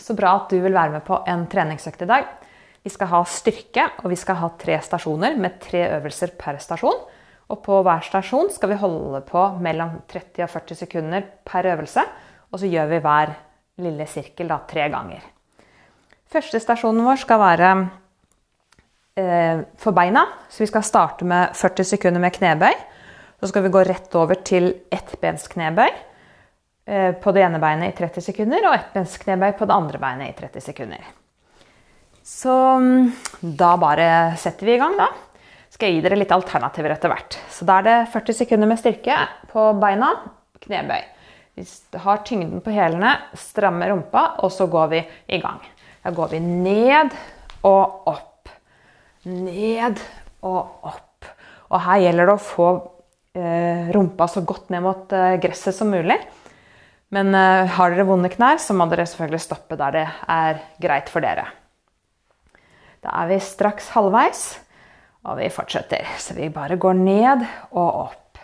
Så bra at du vil være med på en treningsøkt i dag. Vi skal ha styrke, og vi skal ha tre stasjoner med tre øvelser per stasjon. Og på hver stasjon skal vi holde på mellom 30 og 40 sekunder per øvelse. Og så gjør vi hver lille sirkel da, tre ganger. Første stasjonen vår skal være eh, for beina. Så vi skal starte med 40 sekunder med knebøy. Så skal vi gå rett over til ettbensknebøy eh, på det ene beinet i 30 sekunder og ettbensknebøy på det andre beinet i 30 sekunder. Så mm, da bare setter vi i gang, da. Skal jeg gi dere litt alternativer etter hvert. Så da er det 40 sekunder med styrke på beina, knebøy. Vi har tyngden på hælene, strammer rumpa, og så går vi i gang. Da går vi ned og opp. Ned og opp. Og her gjelder det å få Eh, rumpa så godt ned mot eh, gresset som mulig. Men eh, har dere vonde knær, så må dere selvfølgelig stoppe der det er greit for dere. Da er vi straks halvveis, og vi fortsetter. Så vi bare går ned og opp.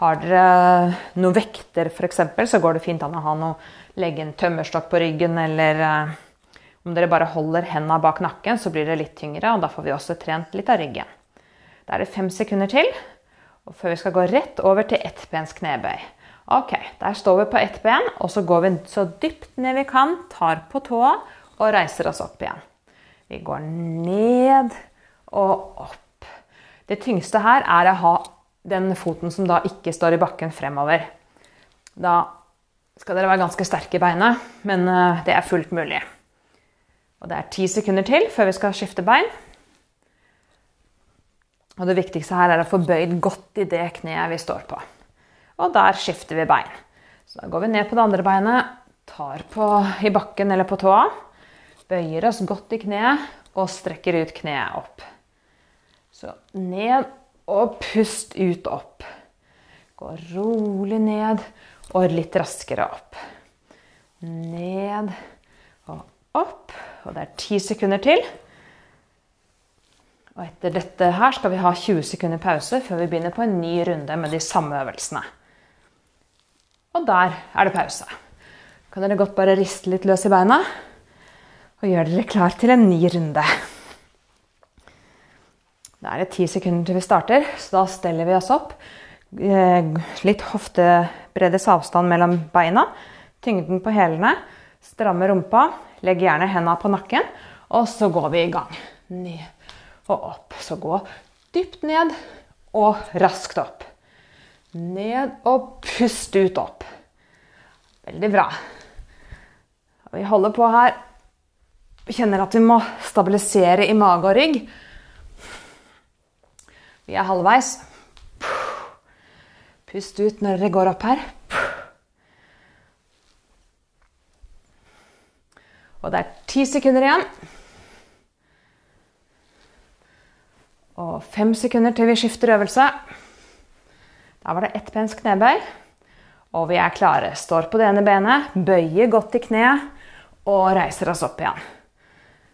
Har dere noen vekter f.eks., så går det fint an å ha noe, legge en tømmerstokk på ryggen, eller om dere bare holder hendene bak nakken, så blir det litt tyngre, og da får vi også trent litt av ryggen. Da er det fem sekunder til. Og før vi skal gå rett over til ettbens knebøy. Ok, Der står vi på ett ben, og så går vi så dypt ned vi kan, tar på tåa og reiser oss opp igjen. Vi går ned og opp. Det tyngste her er å ha den foten som da ikke står i bakken, fremover. Da skal dere være ganske sterke i beinet, men eh, det er fullt mulig. Og det er ti sekunder til før vi skal skifte bein. Og det viktigste her er å få bøyd godt i det kneet vi står på. Og der skifter vi bein. Så da går vi ned på det andre beinet, tar på i bakken eller på tåa. Bøyer oss godt i kneet og strekker ut kneet opp. Så ned og pust ut opp. Gå rolig ned og litt raskere opp. Ned og opp. Og det er ti sekunder til. Og etter dette her skal vi ha 20 sekunder pause før vi begynner på en ny runde med de samme øvelsene. Og der er det pause. Kan dere godt bare riste litt løs i beina og gjøre dere klar til en ny runde. Da er det ti sekunder til vi starter, så da steller vi oss opp. Eh, litt hoftebreddes avstand mellom beina. Tyngden på hælene. Stramme rumpa. Legg gjerne hendene på nakken. Og så går vi i gang. Ned og opp. Så gå dypt ned og raskt opp. Ned og pust ut opp. Veldig bra. Vi holder på her. Kjenner at vi må stabilisere i mage og rygg. Vi er halvveis. Pust ut når dere går opp her. Og det er ti sekunder igjen. Og fem sekunder til vi skifter øvelse. Da var det ett pens knebøy. Og vi er klare. Står på det ene benet, bøyer godt i kneet og reiser oss opp igjen.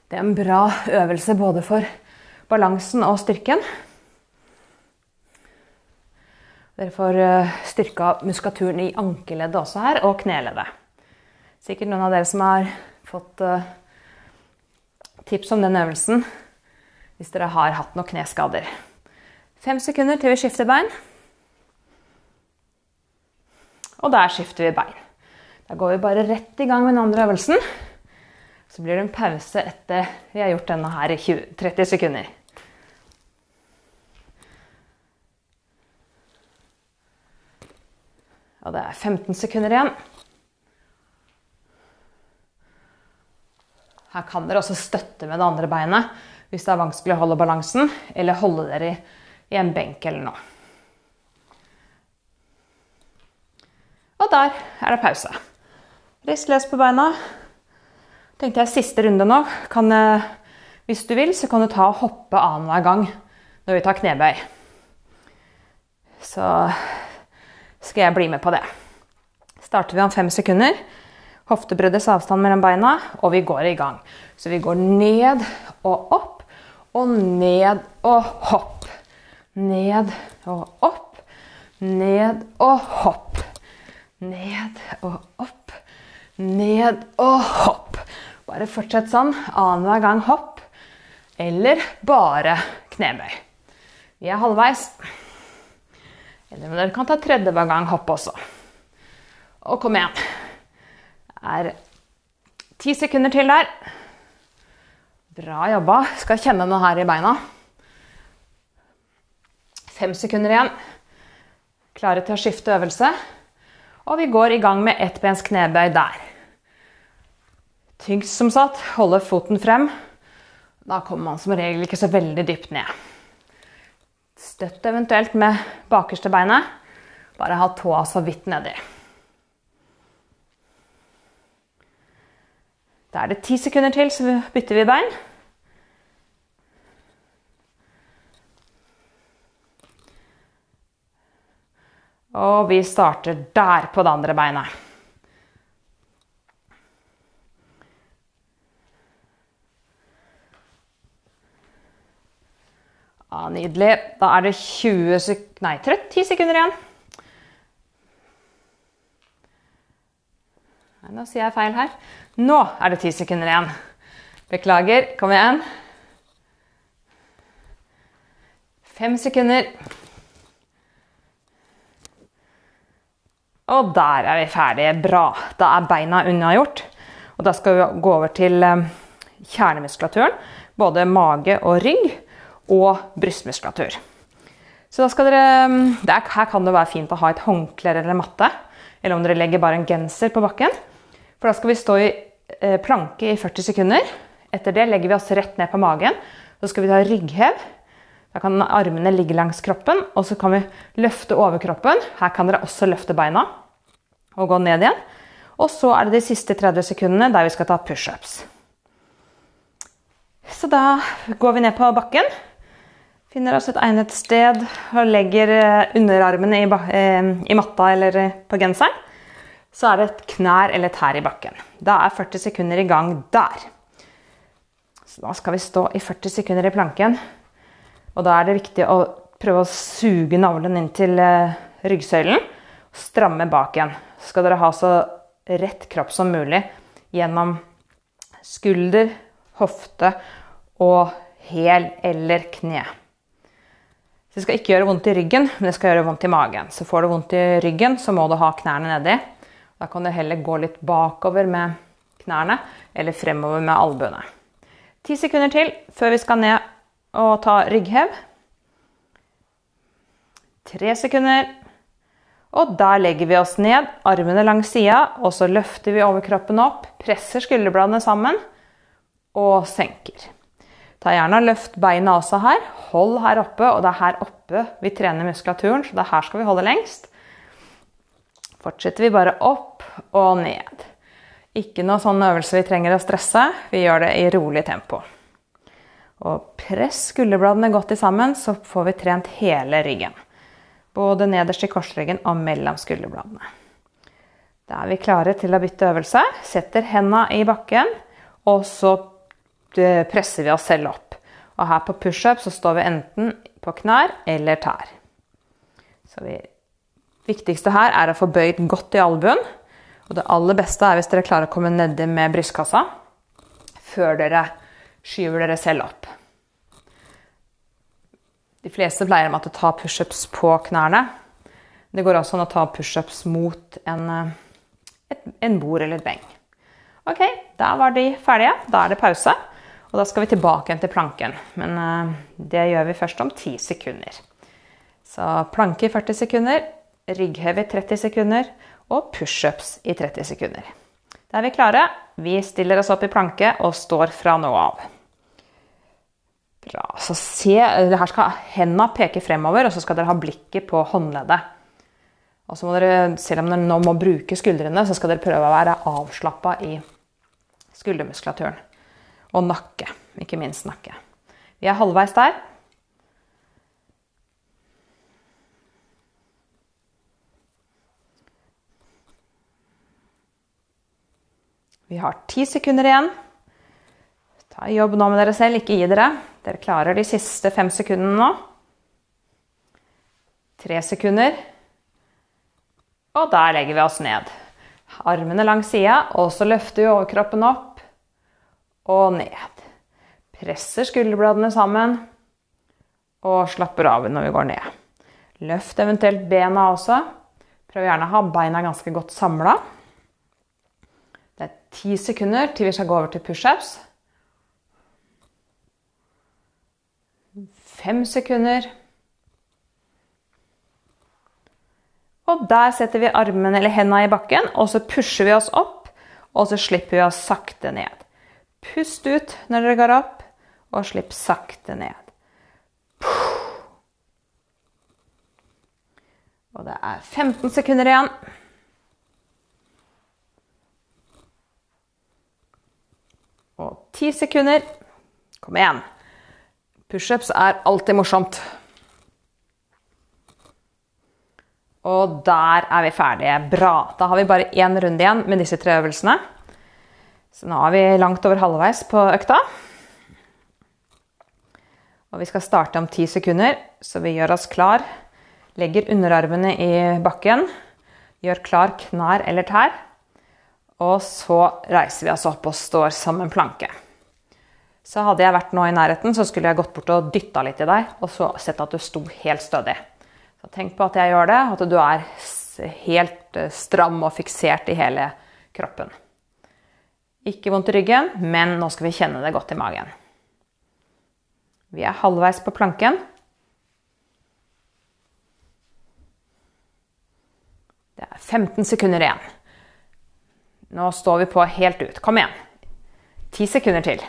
Det er en bra øvelse både for balansen og styrken. Dere får eh, styrka muskaturen i ankeleddet også her, og kneleddet. Sikkert noen av dere som har fått eh, tips om den øvelsen hvis dere har hatt noen kneskader. Fem sekunder til vi skifter bein. Og der skifter vi bein. Da går vi bare rett i gang med den andre øvelsen. Så blir det en pause etter vi har gjort denne her i 20, 30 sekunder. Og det er 15 sekunder igjen. Her kan dere også støtte med det andre beinet hvis det er vanskelig å holde balansen, eller holde dere i en benk eller noe. Og der er det pause. Rist løs på beina. Tenkte jeg siste runde nå. Kan, hvis du vil, så kan du ta og hoppe annenhver gang når vi tar knebøy. Så skal jeg bli med på det. Starter vi om fem sekunder. Hoftebreddes avstand mellom beina, og vi går i gang. Så vi går ned og opp og ned og hopp. Ned og opp. Ned og hopp. Ned og opp. Ned og hopp. Bare fortsett sånn annenhver gang hopp, eller bare knebøy. Vi er halvveis. Eller dere kan ta tredje hver gang hopp også. Og kom igjen. Det er ti sekunder til der. Bra jobba. Skal kjenne noe her i beina. Fem sekunder igjen. Klare til å skifte øvelse. Og vi går i gang med ettbens knebøy der. Tyngst som satt, holde foten frem. Da kommer man som regel ikke så veldig dypt ned. Støtt eventuelt med bakerste beinet. Bare ha tåa så vidt nedi. Da er det ti sekunder til, så bytter vi bein. Og vi starter der på det andre beinet. Ja, nydelig. Da er det 20 sek nei, 10 sekunder igjen. Nei, nå sier jeg feil her. Nå er det 10 sekunder igjen. Beklager. Kom igjen. Fem sekunder. Og der er vi ferdige. Bra. Da er beina unnagjort. Og da skal vi gå over til eh, kjernemuskulaturen. Både mage og rygg og brystmuskulatur. Så da skal dere, mm, er, Her kan det være fint å ha et håndkle eller matte. Eller om dere legger bare en genser på bakken. For da skal vi stå i eh, planke i 40 sekunder. Etter det legger vi oss rett ned på magen. Så skal vi ta rygghev. Da kan armene ligge langs kroppen, og så kan vi løfte overkroppen. Her kan dere også løfte beina og gå ned igjen. Og så er det de siste 30 sekundene der vi skal ta pushups. Så da går vi ned på bakken. Finner oss et egnet sted og legger eh, underarmene i, eh, i matta eller eh, på genseren. Så er det et knær eller tær i bakken. Da er 40 sekunder i gang der. Så da skal vi stå i 40 sekunder i planken. Og da er det viktig å prøve å suge navlen inn til ryggsøylen. Stramme bak igjen. Skal dere ha så rett kropp som mulig gjennom skulder, hofte og hæl eller kne. Det skal ikke gjøre vondt i ryggen, men det skal gjøre vondt i magen. Så får du vondt i ryggen, så må du ha knærne nedi. Da kan du heller gå litt bakover med knærne, eller fremover med albuene. Ti sekunder til før vi skal ned og ta rygghev. Tre sekunder. Og der legger vi oss ned, armene langs sida, og så løfter vi overkroppen opp, presser skulderbladene sammen og senker. Ta gjerne og løft beina også her. Hold her oppe, og det er her oppe vi trener muskulaturen, så det er her skal vi holde lengst. Fortsetter vi bare opp og ned. Ikke noe sånn øvelse vi trenger å stresse. Vi gjør det i rolig tempo. Og press skulderbladene godt sammen, så får vi trent hele ryggen. Både nederst i korsryggen og mellom skulderbladene. Da er vi klare til å bytte øvelse. Setter henda i bakken, og så Eh, presser vi oss selv opp. Og her på pushup så står vi enten på knær eller tær. Så det viktigste her er å få bøyd godt i albuen. Og det aller beste er hvis dere klarer å komme nedi med brystkassa før dere skyver dere selv opp. De fleste pleier å ta pushups på knærne. Det går også an å ta pushups mot en, et, en bord eller et beng. Ok, da var de ferdige. Da er det pause. Og da skal vi tilbake igjen til planken. Men uh, det gjør vi først om 10 sekunder. Så planke i 40 sekunder, rygghev i 30 sekunder og pushups i 30 sekunder. Da er vi klare. Vi stiller oss opp i planke og står fra nå av. Bra. Så se, her skal hendene peke fremover, og så skal dere ha blikket på håndleddet. Og så må dere, Selv om dere nå må bruke skuldrene, så skal dere prøve å være avslappa i skuldermuskulaturen. Og nakke. Ikke minst nakke. Vi er halvveis der. Vi har ti sekunder igjen. Ta jobb nå med dere selv, ikke gi dere. Dere klarer de siste fem sekundene nå. Tre sekunder. Og der legger vi oss ned. Armene langs sida, og så løfter vi overkroppen opp og ned. Presser skulderbladene sammen og slapper av når vi går ned. Løft eventuelt bena også. Prøv gjerne å ha beina ganske godt samla. Det er ti sekunder til vi skal gå over til pushups. Fem sekunder. Og der setter vi armene eller hendene i bakken, og så pusher vi oss opp. Og så slipper vi oss sakte ned. Pust ut når dere går opp, og slipp sakte ned. Og det er 15 sekunder igjen. Og 10 sekunder. Kom igjen. Pushups er alltid morsomt. Og der er vi ferdige. Bra. Da har vi bare én runde igjen med disse tre øvelsene. Så nå er vi langt over halvveis på økta. Og vi skal starte om ti sekunder, så vi gjør oss klar. Legger underarmene i bakken. Gjør klar knær eller tær. Og så reiser vi oss opp og står som en planke. Så hadde jeg vært nå i nærheten, så skulle jeg gått bort og dytta litt i deg, og så sett at du sto helt stødig. Så tenk på at jeg gjør det, at du er helt eh, stram og fiksert i hele kroppen. Ikke vondt i ryggen, men nå skal vi kjenne det godt i magen. Vi er halvveis på planken. Det er 15 sekunder igjen. Nå står vi på helt ut. Kom igjen. 10 sekunder til.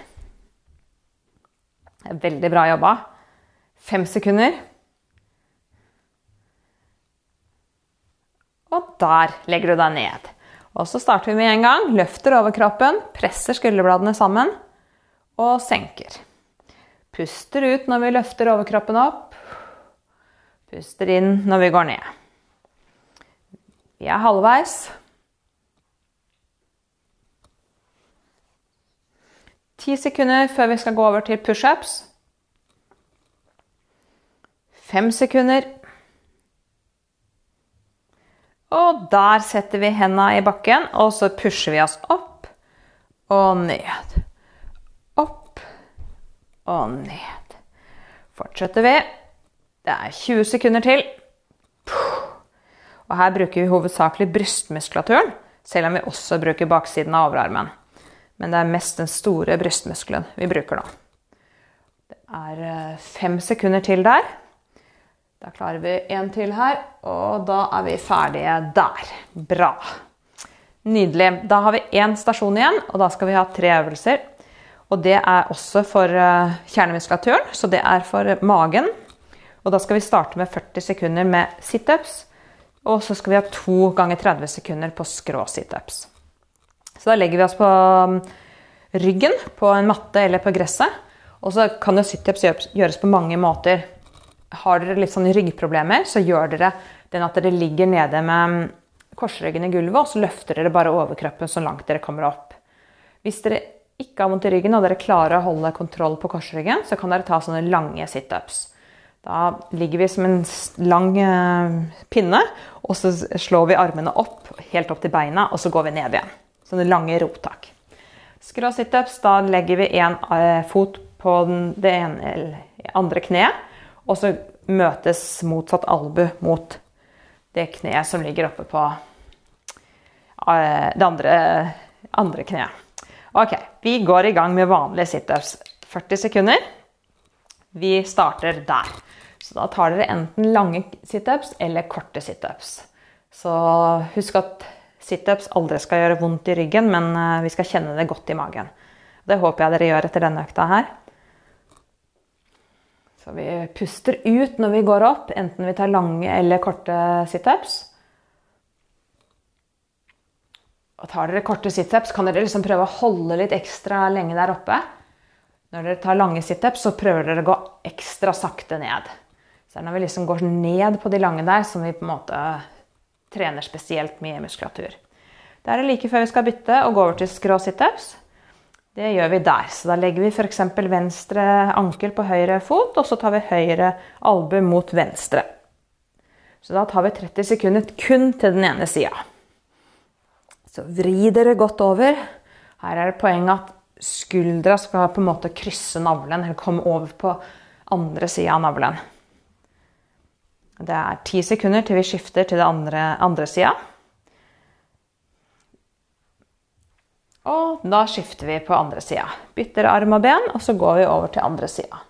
Det er veldig bra jobba. Fem sekunder. Og der legger du deg ned. Og så starter vi med en gang. Løfter overkroppen, presser skulderbladene sammen og senker. Puster ut når vi løfter overkroppen opp. Puster inn når vi går ned. Vi er halvveis. Ti sekunder før vi skal gå over til pushups. Fem sekunder. Og der setter vi hendene i bakken, og så pusher vi oss opp og ned. Opp og ned. Fortsetter vi. Det er 20 sekunder til. Og her bruker vi hovedsakelig brystmuskulaturen, selv om vi også bruker baksiden av overarmen. Men det er mest den store brystmuskelen vi bruker nå. Det er eh, fem sekunder til der. Da klarer vi en til her, og da er vi ferdige der. Bra. Nydelig. Da har vi én stasjon igjen, og da skal vi ha tre øvelser. Og det er også for eh, kjernemuskulaturen, så det er for magen. Og da skal vi starte med 40 sekunder med situps. Og så skal vi ha to ganger 30 sekunder på skrå situps. Så da legger vi oss på um, ryggen på en matte eller på gresset. Og så kan jo situps gjøres på mange måter. Har dere litt sånn ryggproblemer, så gjør dere den at dere ligger nede med um, korsryggen i gulvet, og så løfter dere bare overkroppen så langt dere kommer opp. Hvis dere ikke har vondt i ryggen og dere klarer å holde kontroll på korsryggen, så kan dere ta sånne lange situps. Da ligger vi som en lang uh, pinne, og så slår vi armene opp, helt opp til beina, og så går vi ned igjen. Sånne lange rotak. Skrå situps, da legger vi én eh, fot på det ene andre kneet, og så møtes motsatt albu mot det kneet som ligger oppe på eh, det andre, andre kneet. Ok, vi går i gang med vanlige situps. 40 sekunder. Vi starter der. Så da tar dere enten lange situps eller korte situps. Så husk at Situps aldri skal gjøre vondt i ryggen, men eh, vi skal kjenne det godt i magen. Det håper jeg dere gjør etter denne økta her. Så vi puster ut når vi går opp, enten vi tar lange eller korte situps. Og tar dere korte situps, kan dere liksom prøve å holde litt ekstra lenge der oppe. Når dere tar lange situps, så prøver dere å gå ekstra sakte ned. Så når vi liksom går ned på de lange der, som vi på en måte trener spesielt mye muskulatur. Det er like før vi skal bytte og gå over til skrå situps. Det gjør vi der. Så da legger vi f.eks. venstre ankel på høyre fot, og så tar vi høyre albue mot venstre. Så da tar vi 30 sekunder kun til den ene sida. Så vri dere godt over. Her er det poenget at skuldra skal på en måte krysse navlen, eller komme over på andre sida av navlen. Det er ti sekunder til vi skifter til den andre, andre sida. Og da skifter vi på andre sida. Bytter arm og ben, og så går vi over til andre sida.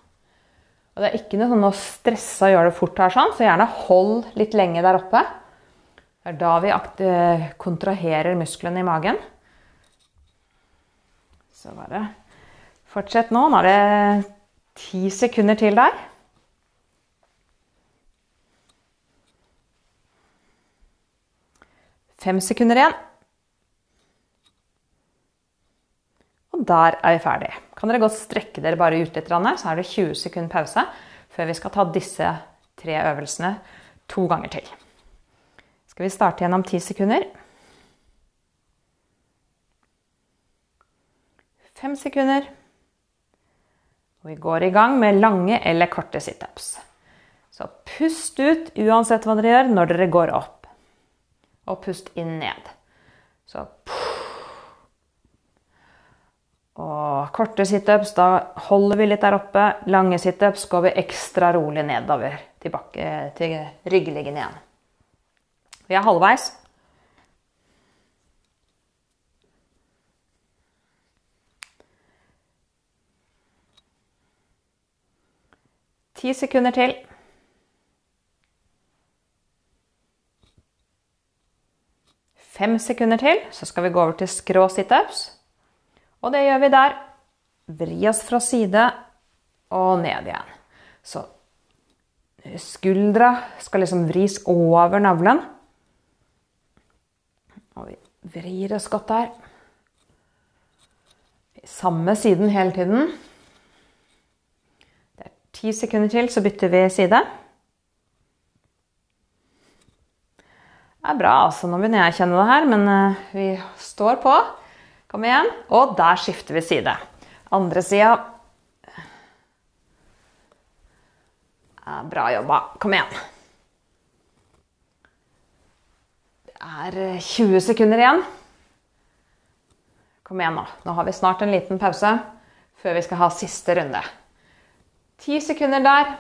Det er ikke noe sånn å stresse og gjøre det fort her, sånn, så gjerne hold litt lenge der oppe. Det er da vi kontraherer musklene i magen. Så bare fortsett nå. Nå er det ti sekunder til der. Fem sekunder igjen. Og der er vi ferdig. Kan dere godt strekke dere bare ut litt, så er det 20 sekunder pause før vi skal ta disse tre øvelsene to ganger til. Skal vi starte gjennom ti sekunder. Fem sekunder. Og vi går i gang med lange eller korte situps. Så pust ut uansett hva dere gjør når dere går opp. Og pust inn ned. Så og korte situps, da holder vi litt der oppe. Lange situps går vi ekstra rolig nedover tilbake til ryggliggen igjen. Vi er halvveis. Ti sekunder til. Fem sekunder til, så skal vi gå over til skrå situps. Og det gjør vi der. Vri oss fra side og ned igjen. Så skuldra skal liksom vris over navlen. Og vi vrir oss godt der. Samme siden hele tiden. Det er ti sekunder til, så bytter vi side. Det er bra, altså. Nå begynner jeg å kjenne det her, men eh, vi står på. Kom igjen. Og der skifter vi side. Andre sida. Bra jobba. Kom igjen. Det er 20 sekunder igjen. Kom igjen nå. Nå har vi snart en liten pause før vi skal ha siste runde. Ti sekunder der.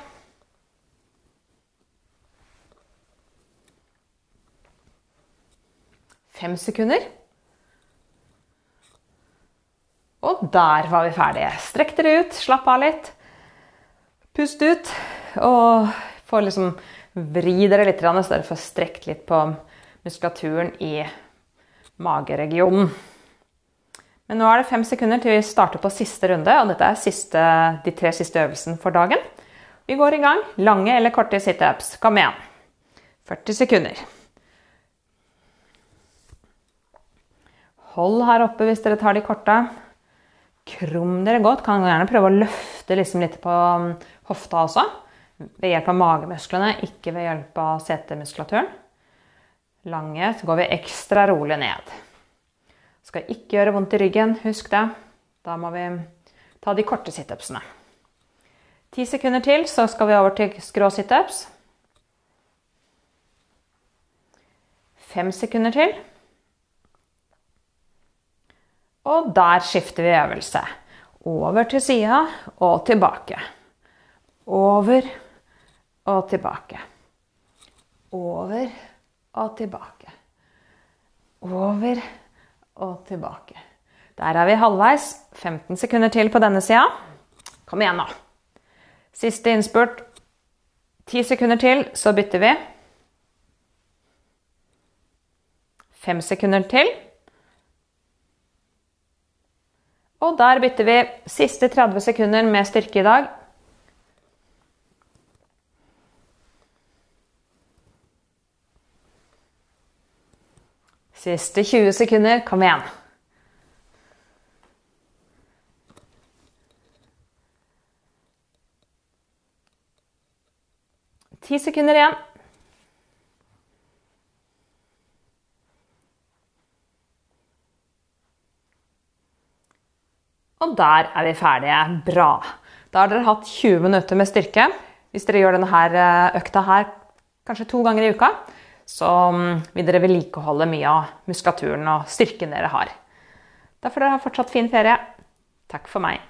Fem sekunder. Og der var vi ferdige. Strekk dere ut, slapp av litt. Pust ut. Og få liksom vri dere litt, så dere får strekt litt på muskulaturen i mageregionen. Men nå er det fem sekunder til vi starter på siste runde, og dette er siste, de tre siste øvelsene for dagen. Vi går i gang. Lange eller korte situps. Kom igjen. 40 sekunder. Hold her oppe hvis dere tar de korte. Krum dere godt. Kan gjerne prøve å løfte liksom litt på um, hofta også. Ved hjelp av magemusklene, ikke ved hjelp av setemuskulaturen. Lange så går vi ekstra rolig ned. Skal ikke gjøre vondt i ryggen, husk det. Da må vi ta de korte situpsene. Ti sekunder til, så skal vi over til skrå situps. Fem sekunder til. Og der skifter vi øvelse. Over til sida og tilbake. Over og tilbake. Over og tilbake. Over og tilbake. Der er vi halvveis. 15 sekunder til på denne sida. Kom igjen, nå. Siste innspurt. 10 sekunder til, så bytter vi. 5 sekunder til. Og der bytter vi siste 30 sekunder med styrke i dag. Siste 20 sekunder. Kom igjen. Ti sekunder igjen. Og der er vi ferdige. Bra. Da har dere hatt 20 minutter med styrke. Hvis dere gjør denne eh, økta her kanskje to ganger i uka, så mm, vil dere vedlikeholde mye av muskulaturen og styrken dere har. Da får dere ha fortsatt fin ferie. Takk for meg.